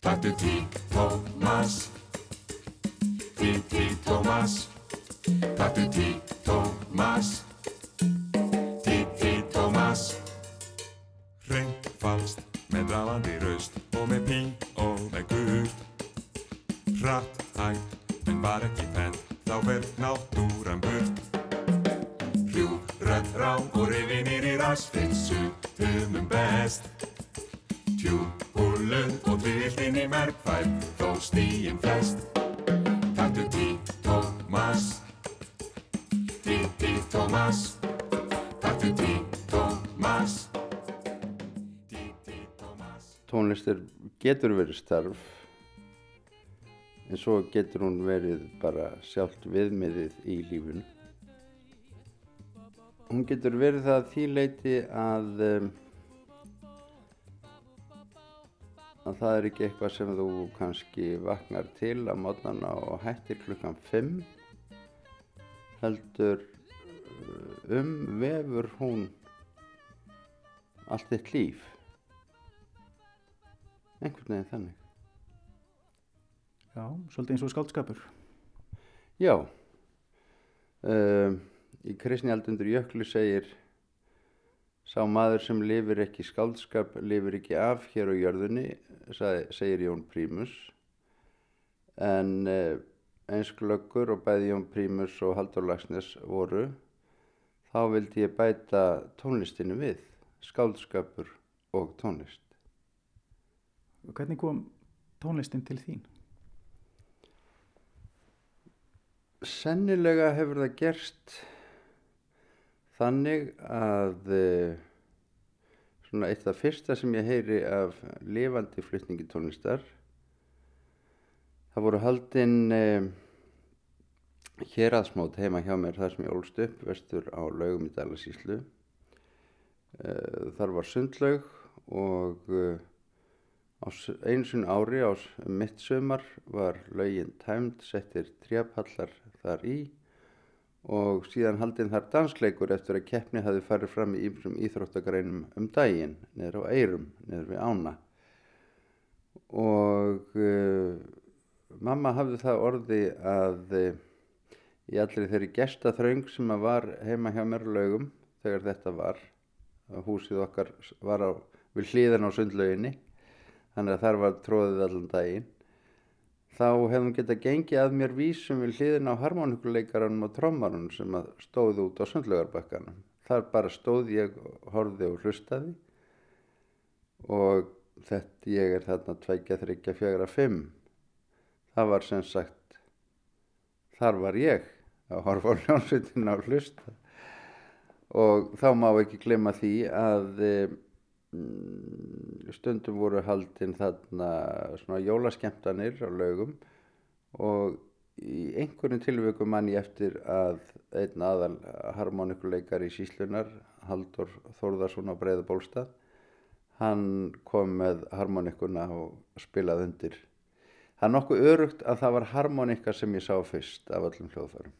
Taktu tí, Tómas Tí, tí, Tómas Taktu getur verið starf en svo getur hún verið bara sjálft viðmiðið í lífinu. Hún getur verið það að því leiti að, að það er ekki eitthvað sem þú kannski vaknar til á mótnana og hættir klukkan 5 heldur um vefur hún allt þitt líf einhvern veginn þannig. Já, svolítið eins og skáldskapur. já. Um, í kristni aldundur jöklu segir sá maður sem lifir ekki skáldskap lifir ekki af hér á jörðunni segir Jón Prímus. En uh, eins glöggur og bæði Jón Prímus og Haldur Lagsnes voru þá vildi ég bæta tónlistinu við skáldskapur og tónlist Hvernig kom tónlistin til þín? Sennilega hefur það gerst þannig að uh, svona eitt af fyrsta sem ég heyri af lifandi flutningi tónlistar það voru haldinn uh, héraðsmót heima hjá mér þar sem ég ólst upp vestur á laugum í Dalasíslu uh, þar var sundlaug og uh, Einu sinni ári á s- um mitt sömar var laugin tæmd, settir trjápallar þar í og síðan haldinn þar dansleikur eftir að keppni hafi farið fram í ýmsum íþróttagreinum um daginn, niður á Eyrum, niður við Ána. Og uh, mamma hafði það orði að uh, í allri þeirri gestaþröng sem var heima hjá mér laugum þegar þetta var, húsið okkar var á, við hliðan á sundlauginni, þannig að þar var tróðið allan daginn. Þá hefðum geta gengið að mér vísum við hliðin á harmonikuleikaranum og trommarunum sem að stóðu út á sundlugarbakkanum þar bara stóð ég og horfði og hlustaði. Og þetta ég er þarna tveikja, þryggja, fjögra, fimm. Það var sem sagt þar var ég að horfa á hljónsveitina og hlusta. Og þá má ekki glemma því að eh, stundum voru haldin þarna svona jólaskemmtanir á laugum og í einhverjum tilveikum mann ég eftir að einn aðal harmonikuleikar í síslunar Haldur Þórðarsson á Breiðabólstað hann kom með harmonikuna og spilaði undir. Það er nokkuð örugt að það var harmonika sem ég sá fyrst af öllum hljóðfærum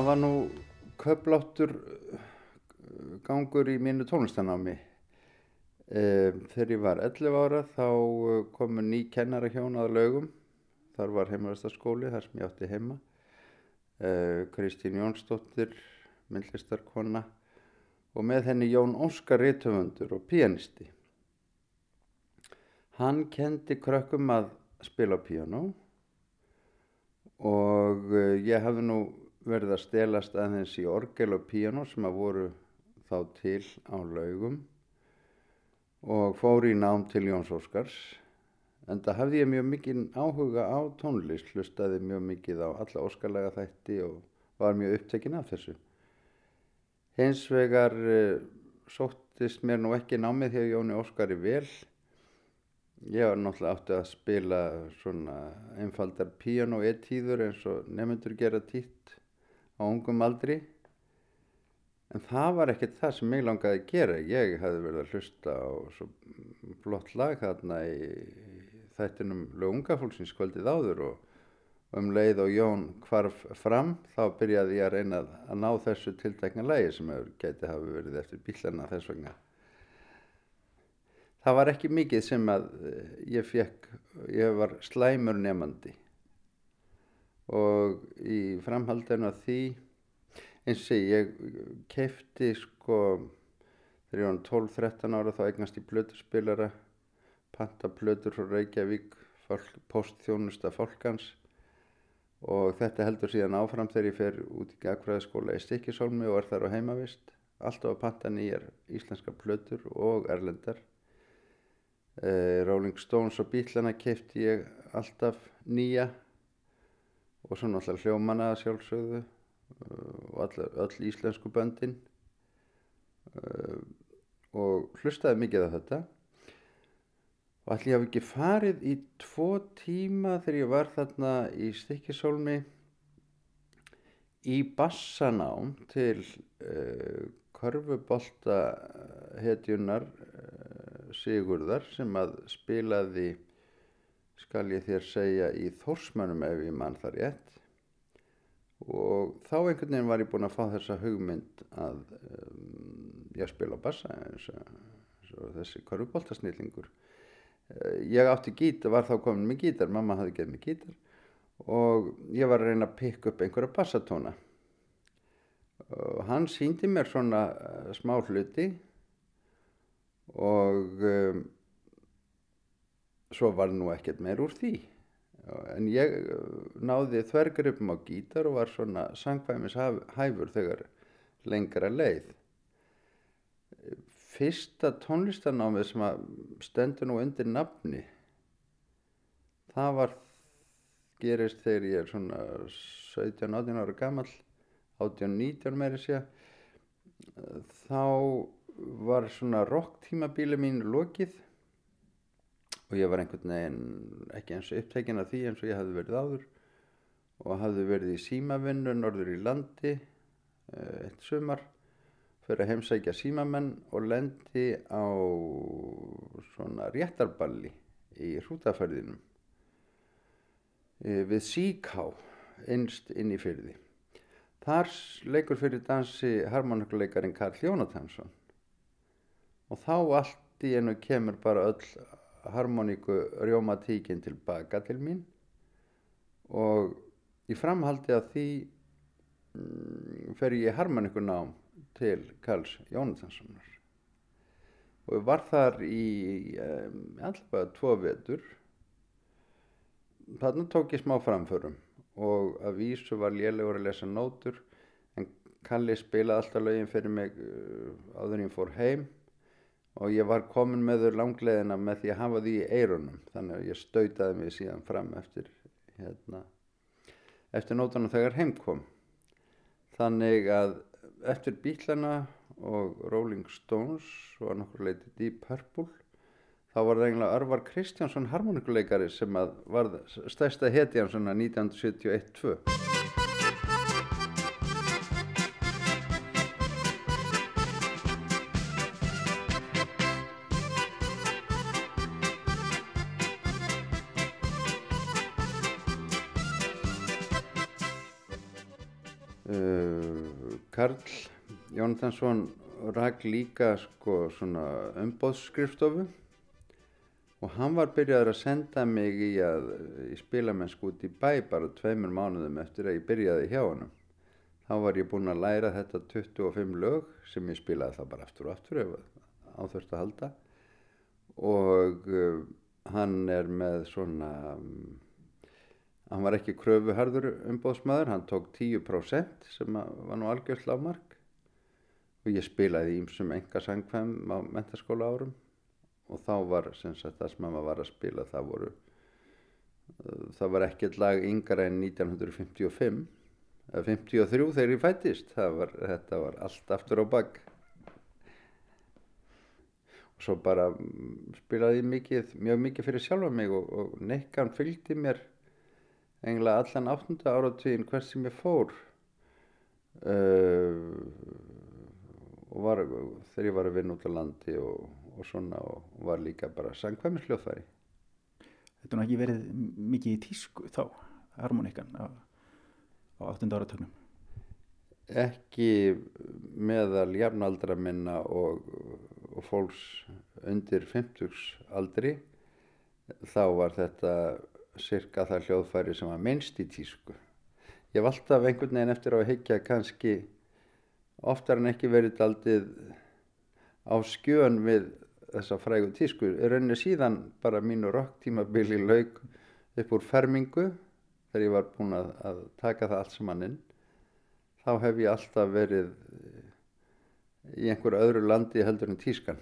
Það var nú köpláttur uh, gangur í mínu tónlistanámi. Um, þegar ég var 11 ára þá uh, komu ný kennara hjón að lögum. Þar var heimavæstaskóli, þar sem ég átti heima. Uh, Kristín Jónsdóttir, myndlistarkona og með henni Jón Óskar Rítumundur og pianisti. Hann kendi krökkum að spila piano og ég hafði nú verið að stelast aðeins í orgel og piano sem að voru þá til á laugum og fór í nám til Jóns Óskars en það hafði ég mjög mikið áhuga á tónlist, hlustaði mjög mikið á alla óskarlega þætti og var mjög upptekinn af þessu. Hins vegar uh, sóttist mér nú ekki námið hjá Jóni Óskari vel. Ég var náttúrulega átti að spila svona einfaldar piano etíður eins og nefnendur gera títt á ungum aldri. En það var ekkert það sem mig langaði að gera. Ég hefði verið að hlusta á flott lag þarna í þættinum lögungafólksins kvöldið áður og um leið og Jón hvarf fram þá byrjaði ég að reyna að ná þessu tiltekna lægi sem getið hafi verið eftir bílana þess vegna. Það var ekki mikið sem að eh, ég fekk, ég var slæmur nefandi og í framhaldinu að því eins og ég kefti sko þegar ég var 12-13 ára þá eignast ég plöturspilara, panta plötur frá Reykjavík, postþjónusta fólkans. Og þetta heldur síðan áfram þegar ég fer út í gagfræðaskóla í Stikisholmi og er þar á heimavist. Alltaf að panta nýjar íslenska plötur og erlendar. Eh, Rolling Stones og Beatlana kefti ég alltaf nýja og svo náttúrulega hljómana sjálfsögðu uh, og all, öll íslensku böndin. Uh, og hlustaði mikið af þetta. Og allir hafi ekki farið í tvo tíma þegar ég var þarna í Stikkisólmi í bassanám til uh, körfubolta hetjunar uh, Sigurðar sem að spilaði skal ég þér segja í Þórsmönum ef ég mann það rétt. Og þá einhvern veginn var ég búin að fá þessa hugmynd að um, ég spila á bassa eins og þessi körfuboltasnýlingur ég átti gítar, var þá komin með gítar mamma hafði gefið mig gítar og ég var að reyna að pikka upp einhverja bassatóna og hann síndi mér svona uh, smá hluti og um, svo var nú ekkert meir úr því. En ég náði þvergripum á gítar og var svona sangvæmis hæfur þegar lengra leið. Fyrsta tónlistanámið sem að stendur nú undir nafni það var gerist þegar ég er svona 17-18 ára gammal 18-19 meiri sé þá var svona rocktímabíli mín lokið og ég var einhvern veginn ekki eins og upptækin af því eins og ég hafði verið áður. Og hafði verið í símavinnu norður í landi eitt sumar fyrir að heimsækja símamenn og lendi á svona réttarballi í hrútaferðinum við Síká innst inn í fyrði. Þar leikur fyrir dansi harmonikuleikarin Karl Jónatansson og þá allt í enu kemur bara öll harmoniku rjómatíkin tilbaka til mín og í framhaldi af því mm, fer ég harmonikunám til Karls Jónatanssonar og var þar í um, allavega tvo vetur. Þarna tók ég smá framförum og að vísu var lélegur að lesa nótur en Kalli spilaði alltaf lögin fyrir mig uh, áður ég fór heim og ég var komin með þau langleðina með því að hafa því í eirunum þannig að ég stautaði mig síðan fram eftir hérna, eftir nótunum þegar heim kom. Þannig að eftir Bílana og Rolling Stones og nokkur leiti Deep Purple þá var það eiginlega Örvar Kristjánsson harmonikuleikari sem var stærsta hetjan svona 1971-2 Jónatansson rak líka sko umbóðsskrifstofu og hann var byrjaður að senda mig í að í spilamennsku út í bæ bara tveimur mánuðum eftir að ég byrjaði hjá honum. Þá var ég búinn að læra þetta 25 lög sem ég spilaði það bara aftur og aftur ef áþurft að halda. Og uh, hann er með svona um, hann var ekki kröfuharður umbóðsmaður, hann tók 10% sem var nú algjörð lágmark og ég spilaði ímsum enga sangfæm á mentaskóla árum. Og þá var sem sagt það sem maður var að spila það voru það var ekkert lag yngra en 1955 eða 53 þegar ég fættist. Var, þetta var allt aftur á bakk og svo bara spilaði ég mikið, mjög mikið fyrir sjálfa mig og, og nekkan fylgdi mér eiginlega allan áttunda áratvíðin hvers sem ég fór. Uh, og var, þegar ég var að vinna út á landi og, og svona og var líka bara sangkvæmisljóðfæri Þetta er nú ekki verið mikið í tísku þá, harmoníkan á, á áttunda áratögnum Ekki meðal jafnaldra minna og, og fólks undir 50 aldri þá var þetta cirka það hljóðfæri sem var minnst í tísku. Ég hef alltaf einhvern veginn eftir á að higgja kannski oftar en ekki verið aldrei á skjön við þessa frægu tísku. Rauninni síðan bara mínu rocktímabili laug upp úr fermingu þegar ég var búin að, að taka það allt saman inn. Þá hef ég alltaf verið í einhver öðru landi heldur en tískan.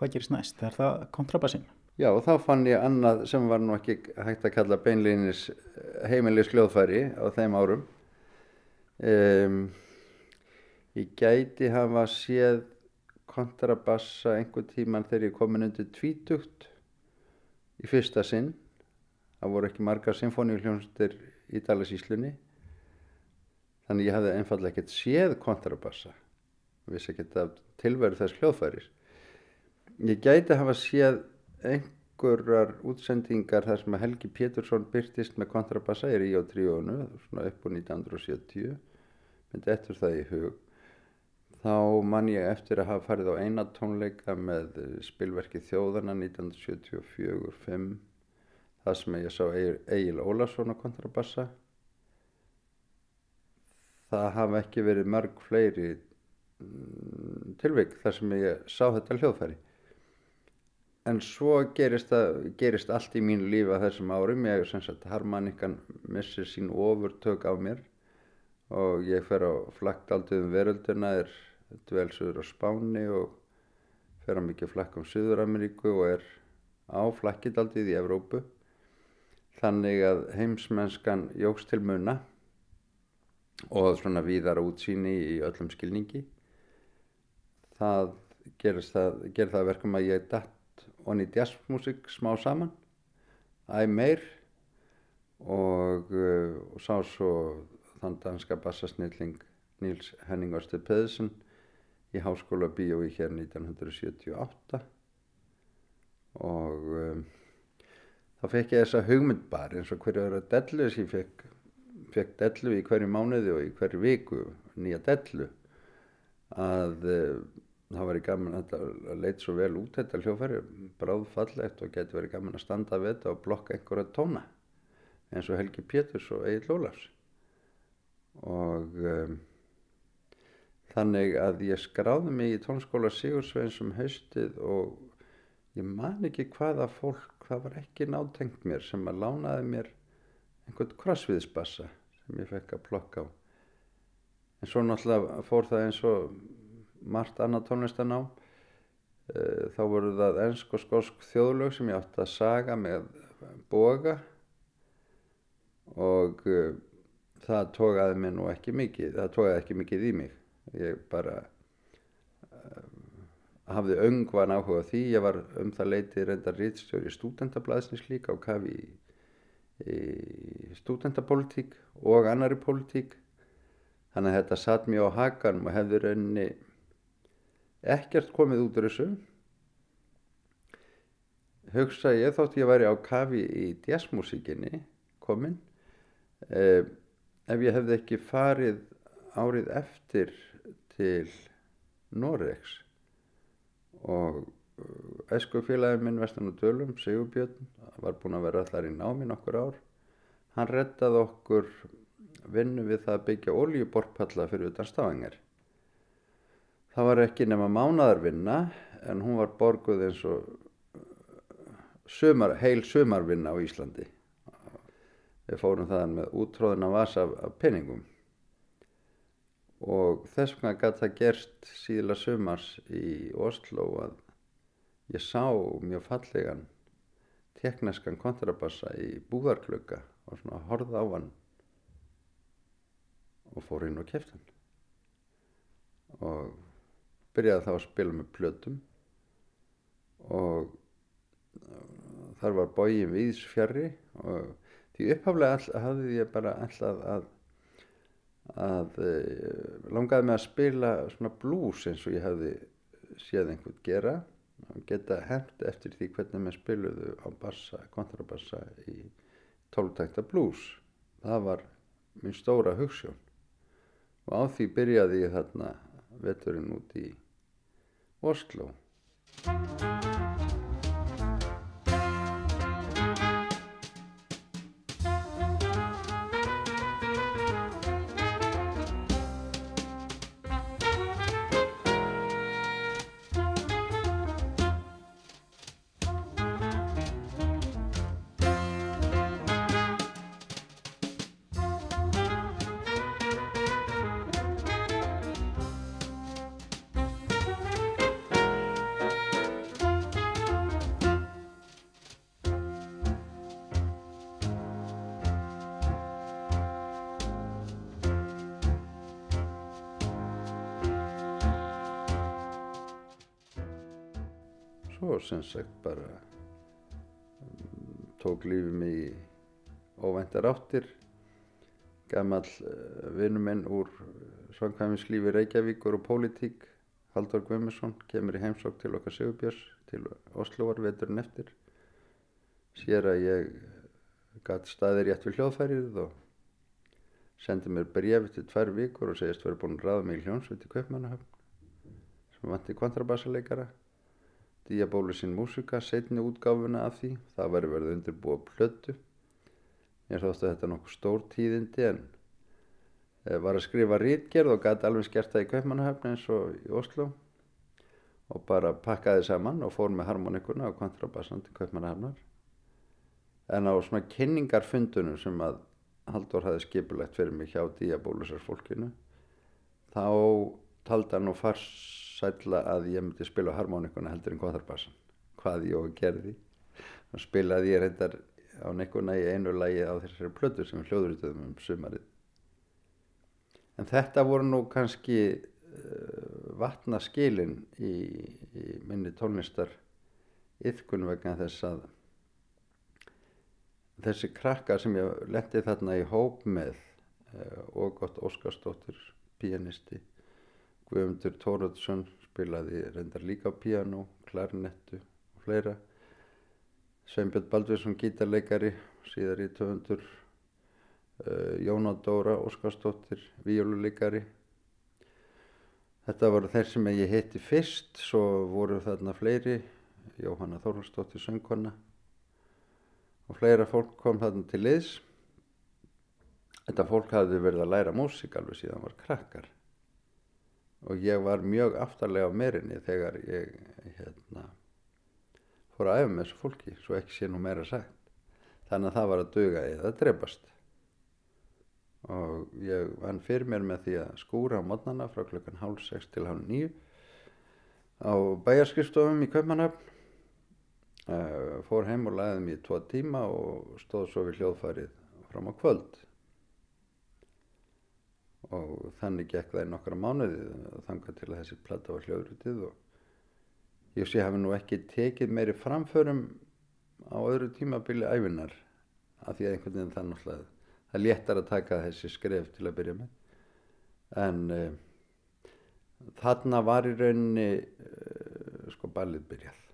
Hvað gerist næst? Er það kontrabassin? Já, og þá fann ég annað sem var nú ekki hægt að kalla beinleinis heimilis gljóðfæri á þeim árum. Um, ég gæti hafa séð kontrabassa einhver tíman þegar ég komin undir tvítugt í fyrsta sinn það voru ekki margar symfóníuljónstir í Dalasíslunni þannig ég hafði einfallega ekkert séð kontrabassa vissi ekkert af tilveru þess hljóðfæris ég gæti hafa séð einhverjar útsendingar þar sem að Helgi Pétursson byrtist með kontrabassa í Ríó tríónu svona upp á 1970 myndi eftir það í hug. Þá man ég eftir að hafa farið á eina tónleika með spilverki Þjóðana 1974-5 það sem ég sá Egil Ólason á kontrabassa. Það hafa ekki verið mörg fleiri mm, tilvik þar sem ég sá þetta hljóðfæri en svo gerist, það, gerist allt í mínu lífi að þessum árum. Ég sem sagt harmanikan missir sín ofurtök á mér og ég fer á flaktaldum verölduna er dvelsuður á Spáni og fer á mikið flakk um Suður-Ameríku og er á flakkitaldið í Evrópu. Þannig að heimsmennskan jógst til munna og svona víðara útsýni í öllum skilningi. Það gerir það, gerir það verkum að ég datt onni jazzmusik smá saman. Æg meir. Og, uh, og sá svo þann danska bassasnilling Níls Henning Ørsted Pedersen í Háskóla Bíói hér 1978 og um, þá fekk ég þessa hugmynd bara eins og hverju öðru dellu. Þess ég fekk, fekk dellu í hverju mánuði og í hverju viku nýja dellu. Að uh, það var í gaman að það leit svo vel út þetta hljófæri bráðfallegt og geti verið gaman að standa við þetta og blokka einhverja tóna eins og Helgi Péturs og Egil Ólafs. Og um, þannig að ég skráði mig í tónskóla Sigursveins um haustið og ég man ekki hvaða fólk, það var ekki nátengt mér sem að lánaði mér einhvern krossviðsbassa sem ég fekk að plokka á. En svo náttúrulega fór það eins og margt annað tónlistan á þá voru það ennsk og skósk þjóðlög sem ég átti að saga með boga. Og uh, það tókaði mér nú ekki mikið það tókaði ekki mikið í mig. Ég bara uh, hafði öngvan áhuga því. Ég var um það leiti reyndar rítstjóri stúdentablaðsins líka og kafi í, í stúdentapolítík og annari polítík þannig að þetta satt mér á hakan og hefði rauninni ekkert komið út úr þessu. Hugsa ég þótt ég væri á kafi í jazzmusíkinni komin eh, ef ég hefði ekki farið árið eftir til Noregs og æskufélagin minn vestan og dölum, Sigurbjörn var búin að vera allar í námi nokkur ár. Hann rettaði okkur vinnu við það að byggja oljuborpalla fyrir utan stafangar það var ekki nema mánadarvinna en hún var borguð eins og sumar, heil sumarvinna á Íslandi. Við fórum þaðan með útróðina vasa af, af penningum og þess vegna gæti það gerst síðla sumars í Oslo að ég sá mjög fallegan tekneskan kontrabassa í búðarklöka og svona horða á hann og fór inn og kæft hann. Og byrjaði þá að spila með plötum og þar var bógin viðs fjari og því upphaflega hafði ég bara alltaf að, að langaði með að spila svona blues eins og ég hafði séð einhvern gera og geta hendt eftir því hvernig maður spiluðu á bassa, kontrabassa í tóltækta blues. Það var minn stóra hugssjón og á því byrjaði ég þarna veturinn út í Oslo sem sagt bara um, tók lífið mig í óvæntar áttir. Gammal uh, vinnu minn úr svangkvæmislífi Reykjavíkur og pólitík Haldur Guðmusson kemur í heimsók til okkar Sigurbjörns til Oslovar veturinn eftir. Sér að ég gæti staðir rétt við hljóðfærið og sendi mér brefi til tvær vikur og segist verið búin að ráða mig í hljónsveit í Kaupmannahöfn sem vanti kvantrabassaleikara Diabólusinn músika setni útgáfuna af því. Það væri verið undirbúa plötu. Ég þóttu þetta nokkuð stór tíðindi en var að skrifa rítgerð og gæti alveg skert það í Kaupmannahöfn eins og í Oslo og bara pakkaði saman og fór með harmonikuna og kontrabassan til Kaupmannahöfnar en á svona kynningarfundunum sem að Haldur hafi skipulegt fyrir mig hjá Diabólusar fólkinu þá taldi hann og farsætla að ég myndi spila harmonikuna heldur en kontrabassan hvað ég gerði. Og spilaði ég reyndar á neikuna í einu lagi á þessari plötu sem hljóðurítuðum um sumarið. En þetta voru nú kannski uh, vatna skilin í, í minni tónlistar yfkun vegna þess að þessi krakkar sem ég letti þarna í hóp með og gott Óskarsdóttir, pianisti, Guðmundur Tóruðsson spilaði reyndar líka piano, klarinettu og fleira, Sveinbjörn Baldvinsson gítarleikari, síðar í töfundur, Uh, Jóna Dóra Óskarsdóttir, víjóluleikari. Þetta voru þeir sem ég hitti fyrst, svo voru þarna fleiri, Jóhanna Þórhalsdóttir söngkonna og fleira fólk kom þarna til liðs. Þetta fólk hafði verið að læra músík alveg síðan var krakkar og ég var mjög aftarlega á merinni þegar ég hérna, fór að æfa með þessu fólki, svo ekki sé nú meira sagt. Þannig að það var að duga eða drefast og ég vann fyrir mér með því að skúra á modnana frá klukkan hálf 6 til hálf 9 á bæjarskrifstofum í Kaupmannhöfn uh, fór heim og lagði mér tvo tíma og stóð svo við hljóðfærið fram á kvöld og þannig gekk það í nokkra mánuði þanga til að þessi platta var hljóðrutið og ég sé hafi nú ekki tekið meiri framförum á öðru tímabili æfinar af því að einhvern veginn það náttúrulega það léttar að taka þessi skref til að byrja með. En uh, þarna var í rauninni uh, sko ballið byrjað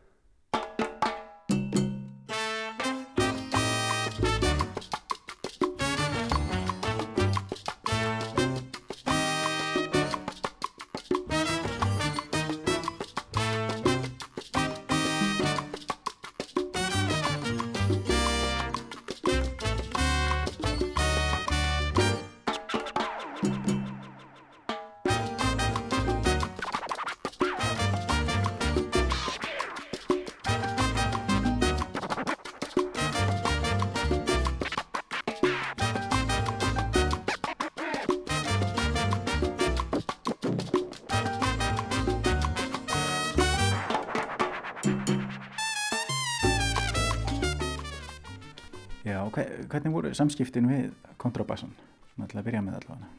samskiptin við kontrabassan? Svona til að byrja með allavega.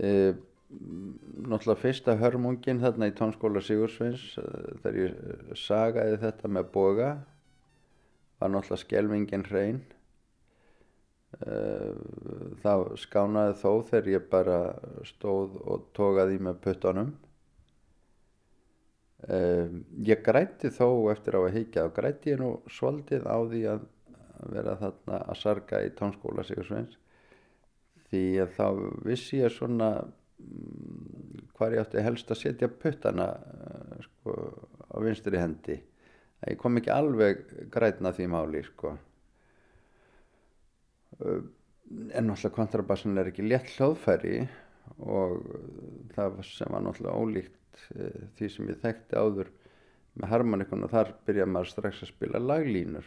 Uh, náttúrulega fyrsta hörmungin þarna í tónskóla Sigursveins uh, þegar ég eh, sagaði þetta með boga var náttúrulega skelvingin hrein uh, það skánaði þó þegar ég bara stóð og tókaði með puttunum uh, ég grætti þó eftir á að higgja og grætti ég nú svolítið á því að vera þarna að sarga í tónskóla Sigursveins því að þá vissi ég svona mm, hvar ég átti helst að setja puttana uh, sko, á vinstri hendi. Ég kom ekki alveg grætna því máli sko. uh, en náttúrulega kontrabassin er ekki létt hljóðfæri og það sem var náttúrulega ólíkt uh, því sem ég þekkti áður með harmonikuna. Þar byrja maður strax að spila laglínur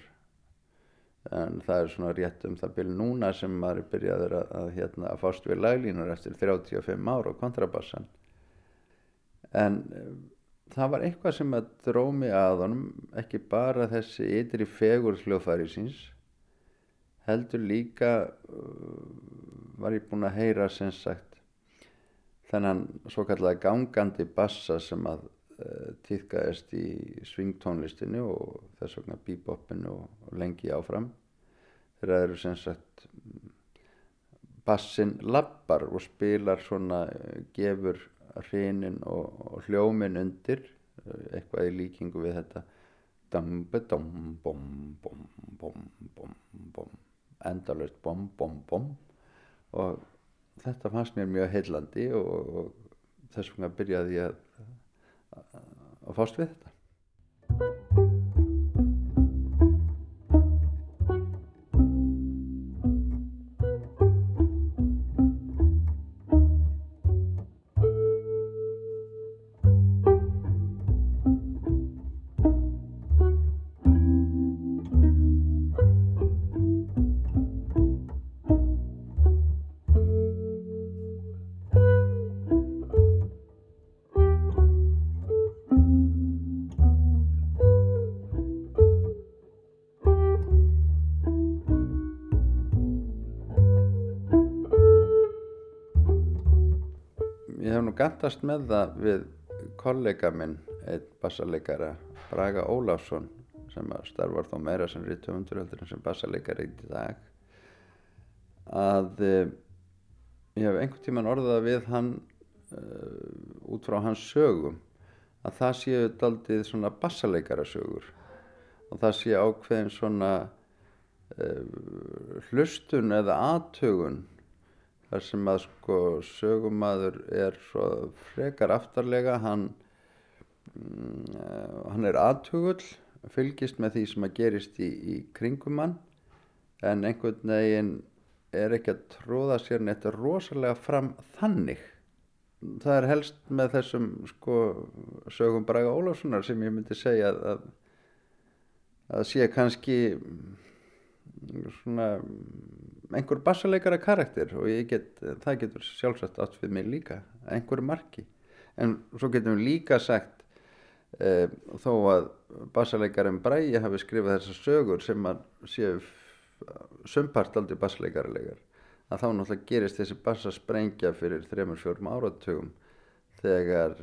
en það er svona rétt um það byrja núna sem maður byrjaður að, að, hérna, að fást við laglínur eftir 35 ára á kontrabassan. En eh, það var eitthvað sem að drómi að honum ekki bara þessi ytri fegur hljóðfæri síns heldur líka uh, var ég búinn að heyra sem sagt þennan svo kallega gangandi bassa sem að týðkaðist í svingtónlistinu og þess vegna bebopinu og, lengi áfram. Þegar það eru sem sagt bassin lappar og spilar svona uh, gefur hrinin og, og hljómin undir uh, eitthvað í líkingu við þetta. Dam-be-dom bom bom bom bom bom. Endalust bom bom bom. Og þetta fannst mér mjög heillandi og, og þess vegna byrjaði ég að, að fást við þetta gandast með það við kollega minn, einn bassaleikara, Braga Ólafsson, sem starfar þó meira sem rítumundur heldur en sem bassaleikari í dag, að uh, ég hef einhvern tíman orðað við hann uh, út frá hans sögum, að það séu daldið svona bassaleikara sögur og það séu ákveðin svona uh, hlustun eða aðtögun þar sem að sko sögumadur er svo frekar aftarlega hann mm, hann er aðtugull fylgist með því sem að gerist í, í kringum hann en einhvern veginn er ekki að tróða sér neitt rosalega fram þannig. Það er helst með þessum sko sögum Braga Ólafssonar sem ég myndi segja að, að sé kannski svona einhver bassaleikara karakter og get, það getur sjálfsagt átt fyrir mig líka einhverju marki. En svo getum við líka sagt e, þó að bassaleikarin Bræi hafi skrifað þessar sögur sem að séu sumpart aldrei bassaleikarilegar að þá náttúrulega gerist þessi bassasprengja fyrir þremur fjórum áratugum þegar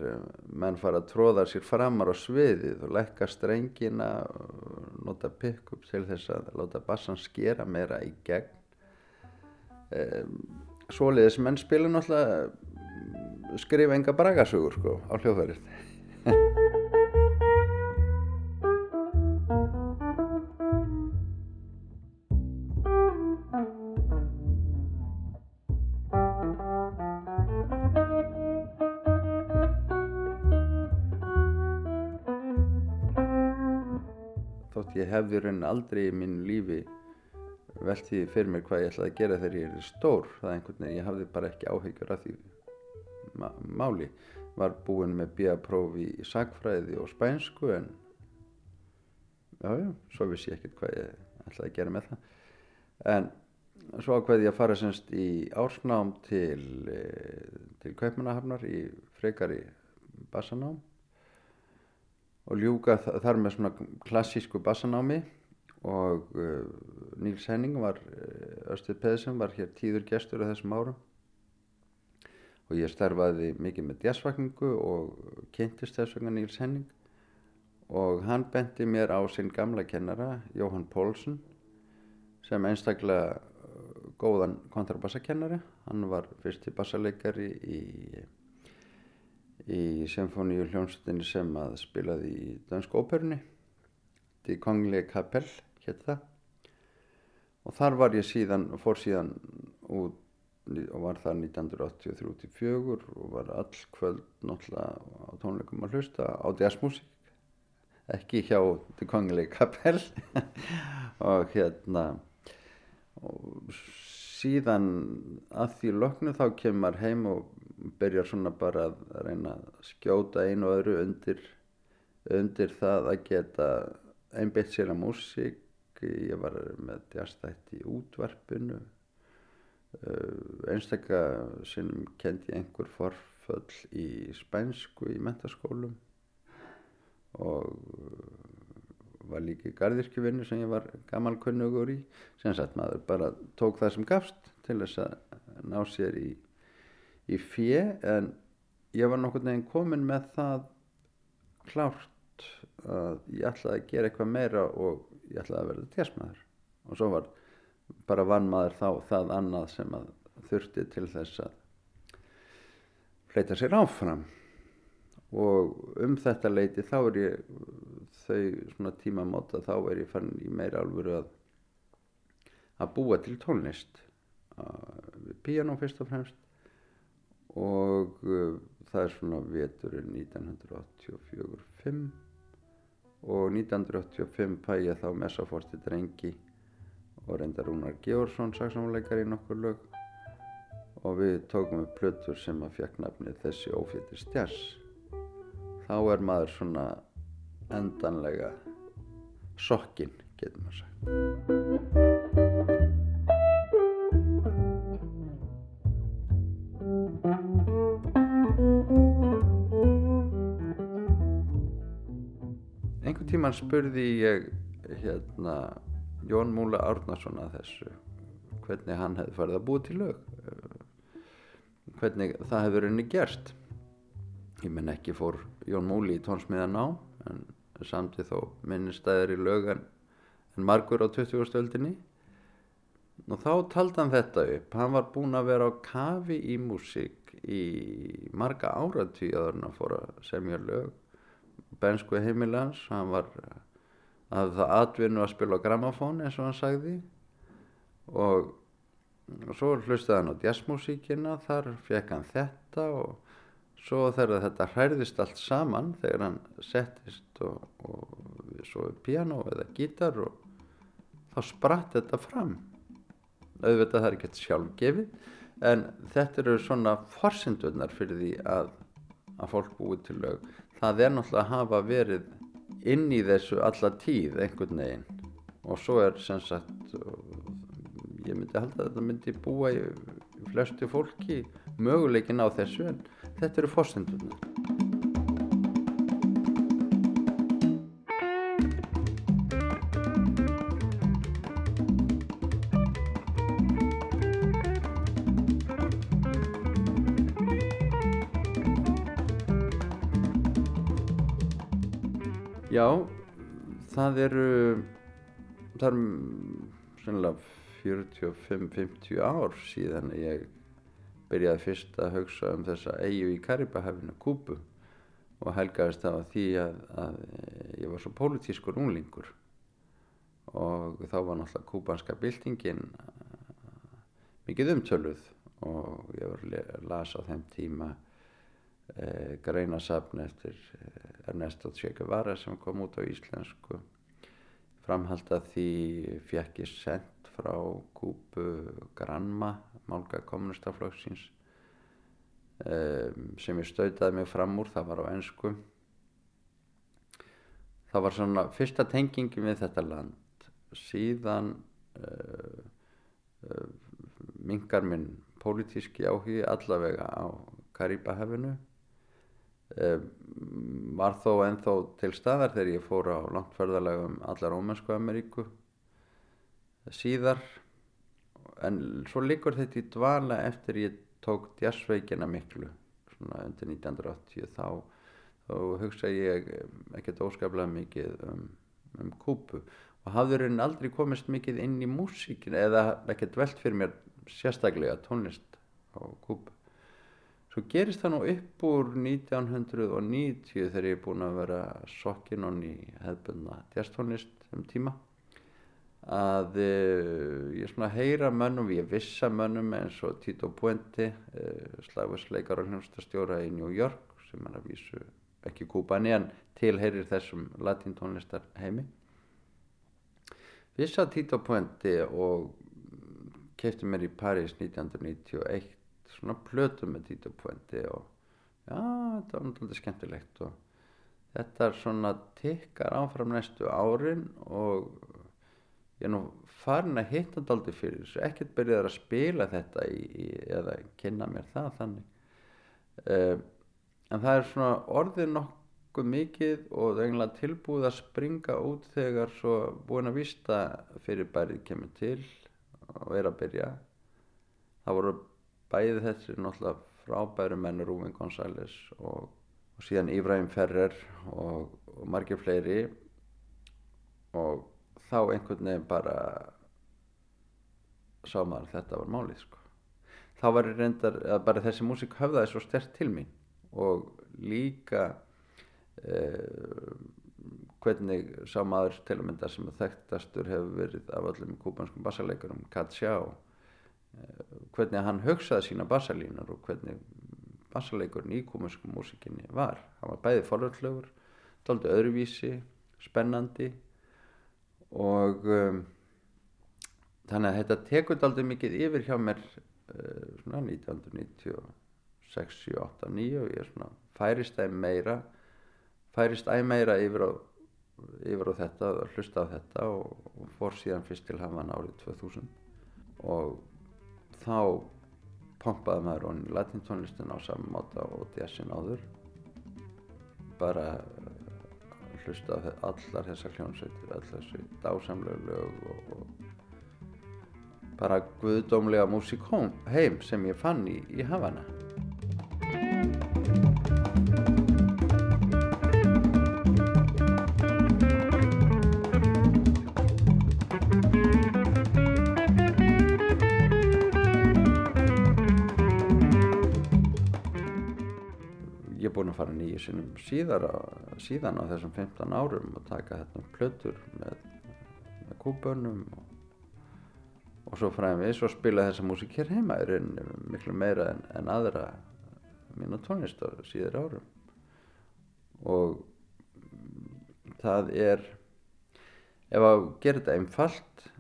menn fara að tróða sér framar á sviðið og lekka strengina og nota pick-up til þess að láta bassan skera meira í gegn svoleiðis menn spila náttúrulega skrifa enga bragasögur sko á hljóðverið þótt ég hefði raun aldrei í mínu lífi velti fyrir mér hvað ég ætlaði að gera þegar ég er stór. Það er einhvern veginn, ég hafði bara ekki áhyggjur af því. Ma máli var búinn með bíaprófi í sagfræði og spænsku en jájá, já, svo vissi ég ekkert hvað ég ætlaði að gera með það. En svo ákveði ég að fara semst í ársnám til, til Kaupmannahafnar í frekari bassanám og ljúka þar með svona klassísku bassanámi og uh, Níls Henning var uh, Östuð Peðsson var hér tíður gestur á þessum árum. Og ég starfaði mikið með jazzvakningu og kynntist þess vegna Níls Henning. Og hann benti mér á sinn gamla kennara Jóhann Pólsson sem einstaklega góðan kontrabassakennari. Hann var fyrsti bassaleikari í í symfóníu hljómsveitinni sem að spilaði í Dönsk óperunni Die Konglige Kapell hétt það og þar var ég síðan fór síðan út og var þar 1983-84 og var all kvöld náttúrulega á tónleikum að hlusta á jazzmusík ekki hjá Die Konglige Kapell og hérna og síðan að því loknu þá kemur heim og byrjar svona bara að reyna að skjóta einu og öðru undir, undir það að geta einbeitt sér að músík. Ég var með jazzstætt í útvarpinu. Einstakka sinnum kendi ég einhver forföll í spænsku í mentaskólum og var líka í gardirkjuvinnu sem ég var gammal kunnugur í. Sem sagt maður bara tók það sem gafst til þess að ná sér í í fjö en ég var nokkur neginn komin með það klárt að ég ætlaði að gera eitthvað meira og ég ætlaði að verða tjásmaður og svo var bara vann maður þá það annað sem að þurfti til þess að fleita sér áfram. Og um þetta leiti þá er ég þau svona tímamóta þá er ég fann í meira alvöru að að búa til tónlist piano fyrst og fremst. Og uh, það er svona veturinn 1984-5 og 1985 fæ ég þá messaforti drengi og reyndar Rúnar Georgsson saksamleikar í nokkur lög. Og við tókum upp plötur sem að fekk nafni þessi óféttir stjars þá er maður svona endanlega sokkin getur maður sagt tíman spurði ég hérna Jón Múla Árnason að þessu hvernig hann hefði farið að búa til lög hvernig það hefur henni gerst. Ég menn ekki fór Jón Múli í tónsmiðan á en samtið þó minnistæðir í lögan en margur á 20. stöldinni og þá taldi hann þetta upp. Hann var búinn að vera á kafi í músík í marga áratvíðar en að fóra semja lög bensku heimilans hann var að það atvinnu að spila á grammafón eins og hann sagði. Og, og svo hlustaði hann á jazzmusíkina þar fekk hann þetta og svo þegar þetta hærðist allt saman þegar hann settist og, og svo piano eða gítar og þá spratt þetta fram. Auðvitað það er ekki sjálfgefið en þetta eru svona forsendurnar fyrir því að, að fólk búið til lög það er náttúrulega að hafa verið inn í þessu alla tíð einhvern veginn. Og svo er sem sagt ég myndi halda að þetta myndi búa í flestu fólki möguleikin á þessu en þetta eru fórsendurnar Já, það eru, það er sennilega 45-50 ár síðan ég byrjaði fyrst að hugsa um þessa eigu í Karibahafinu, Kúbu og helgaðist það á því að, að ég var svo pólitískur unglingur. Og þá var náttúrulega kúbanska byltingin mikið umtöluð og ég var að lasa á þeim tíma eh, greinasafn eftir Ernesto Che Guevara sem kom út á íslensku. Framhald að því fekk ég sendt frá Kúbu Granma málga kommunistaflokksins um, sem ég stautaði mig fram úr, það var á ennsku það var svona fyrsta tengingi við þetta land. Síðan uh, uh, mingar minn pólitíski áhugi allavega á Karibahefinu var þó ennþá til staðar þegar ég fór á langtferðalega um allar ómennsku Ameríku síðar. En svo liggur þetta í dvala eftir ég tók jazzveikina miklu svona undir 1980 þá, þá hugsa ég ekkert óskaplega mikið um, um kúpu og hafður henni aldrei komist mikið inn í músíkin eða ekkert velt fyrir mér sérstaklega tónlist á kúpu svo gerist það nú upp úr 1990 þegar ég er búin að vera sokkin og ný hefðbundna jazztónlist um tíma að uh, ég svona heyra mönnum, ég vissa mönnum eins og Tito Puente uh, slagversleikar og hljómsdastjóra í New York sem er að vísu ekki kúbani en tilheyrir þessum latintónlistar heimi. Vissa Tito Puente og kefti mér í Paris 1991 svona plötu með Tito Puente og já, þetta var náttúrulega skemmtilegt og þetta er svona tikkar áfram næstu árin og ég er nú farin að hitta daldi fyrir þessu, ekkert byrjaði að spila þetta í, í, eða kynna mér það þannig. Uh, en það er svona orðið nokkuð mikið og það er eiginlega tilbúið að springa út þegar svo búin að vista fyrir bærið kemur til og er að byrja. Það voru bæðið þessi náttúrulega frábæru menn Rúvin Gonzáles og og síðan Íbrahim Ferrer og, og margir fleiri og þá einhvern veginn bara sá maður að þetta var málið sko. þá var ég reyndar að bara þessi músík höfðaði svo stert til mín og líka eh, hvernig sá maður til að mynda sem þekktastur hefur verið af öllum kúbanskum bassaleikurum Katsjá eh, hvernig hann hugsaði sína bassalínar og hvernig bassaleikurinn í kúbanskum músikinni var. Hann var bæði forvöldlegur, tóldi öðruvísi spennandi og um, þannig að þetta tekur aldrei mikið yfir hjá mér uh, svona 1996, 7, 8, 9 og ég er svona færist æg meira færist æg meira yfir á, yfir á þetta hlusta á þetta og, og fór síðan fyrst til Havan árið 2000 og þá pompaði maður onni latintónlistin á saman máta og jazzin áður. Bara hlusta á allar þessar hljónsveitir allar þessi dásamlega lög og, og bara guðdómlega músík heim sem ég fann í, í Havana búinn að fara nýju sinnum síðar á, síðan á þessum 15 árum og taka hérna plötur með, með kúbörnum og, og svo fræðum við svo spila þessa músík hér heima. Er miklu meira en, en aðra mínu tónlist á síðar árum. Og það er ef að gera þetta einfalt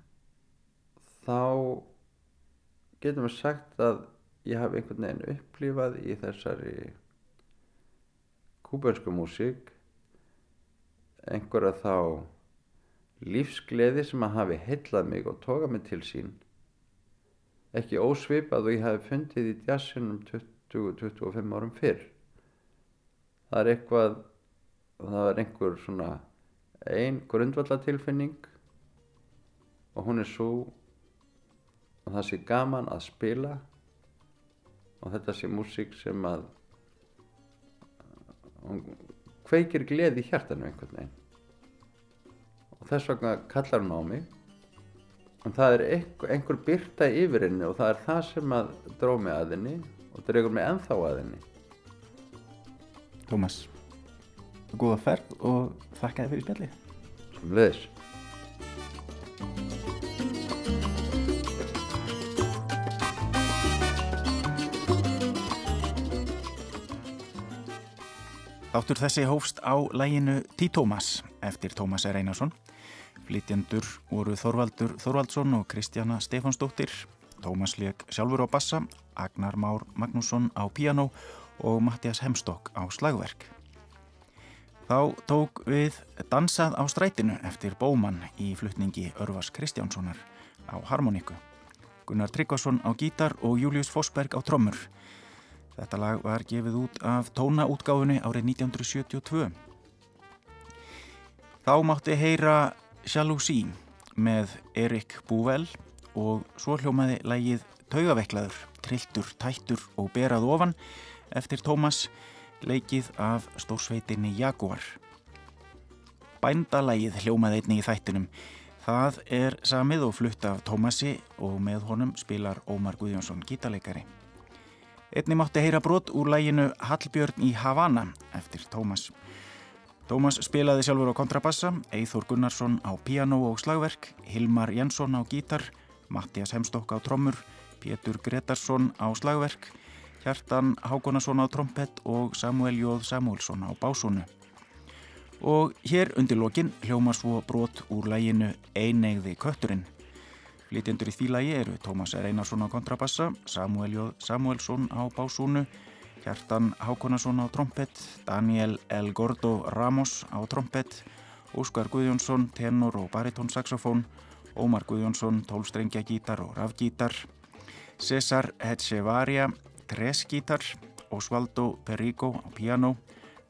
þá getum við sagt að ég hafi einhvern veginn upplifað í þessari kúbönsku músík einhverja þá lífsgleði sem að hafi heillað mig og tókað mig til sín ekki ósvipað og ég hafi fundið í jazzinum 20-25 árum fyrr. Það er eitthvað það er einhver svona ein grundvallatilfinning og hún er svo og það sé gaman að spila og þetta sé músík sem að hún kveikir gleði í hjartanu einhvern veginn. Og þess vegna kallar hún á mig. En það er einhver, einhver byrta yfir henni og það er það sem að dró mig að henni og dregur mig ennþá að henni. Tómas góða ferð og þakka þið fyrir spjalli sem leðis Þáttur þessi hófst á læginu T-Thomas eftir Tómas R. Einarsson. Flytjendur voru Þorvaldur Þorvaldsson og Kristjana Stefansdóttir. Tómas leik sjálfur á bassa, Agnar Már Magnússon á piano og Mattias Hemstokk á slagverk. Þá tók við Dansað á strætinu eftir Bóman í flutningi Örvas Kristjánssonar á harmoníku. Gunnar Tryggvason á gítar og Július Fossberg á trommur. Þetta lag var gefið út af tónaútgáfunni árið 1972. Þá mátti heyra Jalousie með Erik Búvel og svo hljómaði lagið Taugaveiklaður, Trilltur, Tættur og Berað ofan eftir Tómas leikið af stórsveitinni Jaguar. Bændalægið hljómaði einni í þættinum. Það er samið og flutt af Tómasi og með honum spilar Ómar Guðjónsson gítarleikari. Einni mátti heyra brot úr læginu Hallbjörn í Havana eftir Tómas. Tómas spilaði sjálfur á kontrabassa, Eithor Gunnarsson á piano og slagverk, Hilmar Jensson á gítar, Mattias Hemstokk á trommur, Pétur Gretarsson á slagverk, Hjartan Hákonarsson á trompet og Samuel Jóð Samuelsson á básónu. Og hér undir lokin hljóma svo brot úr læginu Einegði kötturinn. Flytjendur í því lagi eru Tómas Einarsson á kontrabassa, Samuel J. Samuelsson á básúnu, Hjartan Hákonarsson á trompet, Daniel L. Gordo Ramos á trompet, Óskar Guðjónsson, tenor og baritónsaxofón, Ómar Guðjónsson, tólstrengja gítar og rafgítar, Cesar Echevarria, tresgítar, Osvaldo Perigo á piano,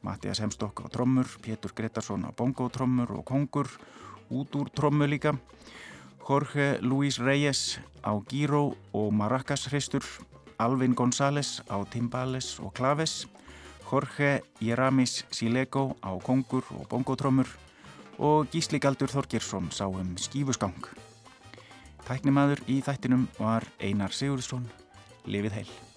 Mattias Hemstokk á trommur, Pétur Gretarsson á bongotrommur og kongur, út úr trommu líka, Jorge Luis Reyes á gíró og maracas hristur, Alvin González á timbales og klaves, Jorge Jeramis Silego á kongur og bongotrómur og Gísli Galdur Þorgersson sá um skífuskang. Tæknimaður í þættinum var Einar Sigurðsson, lifið heil.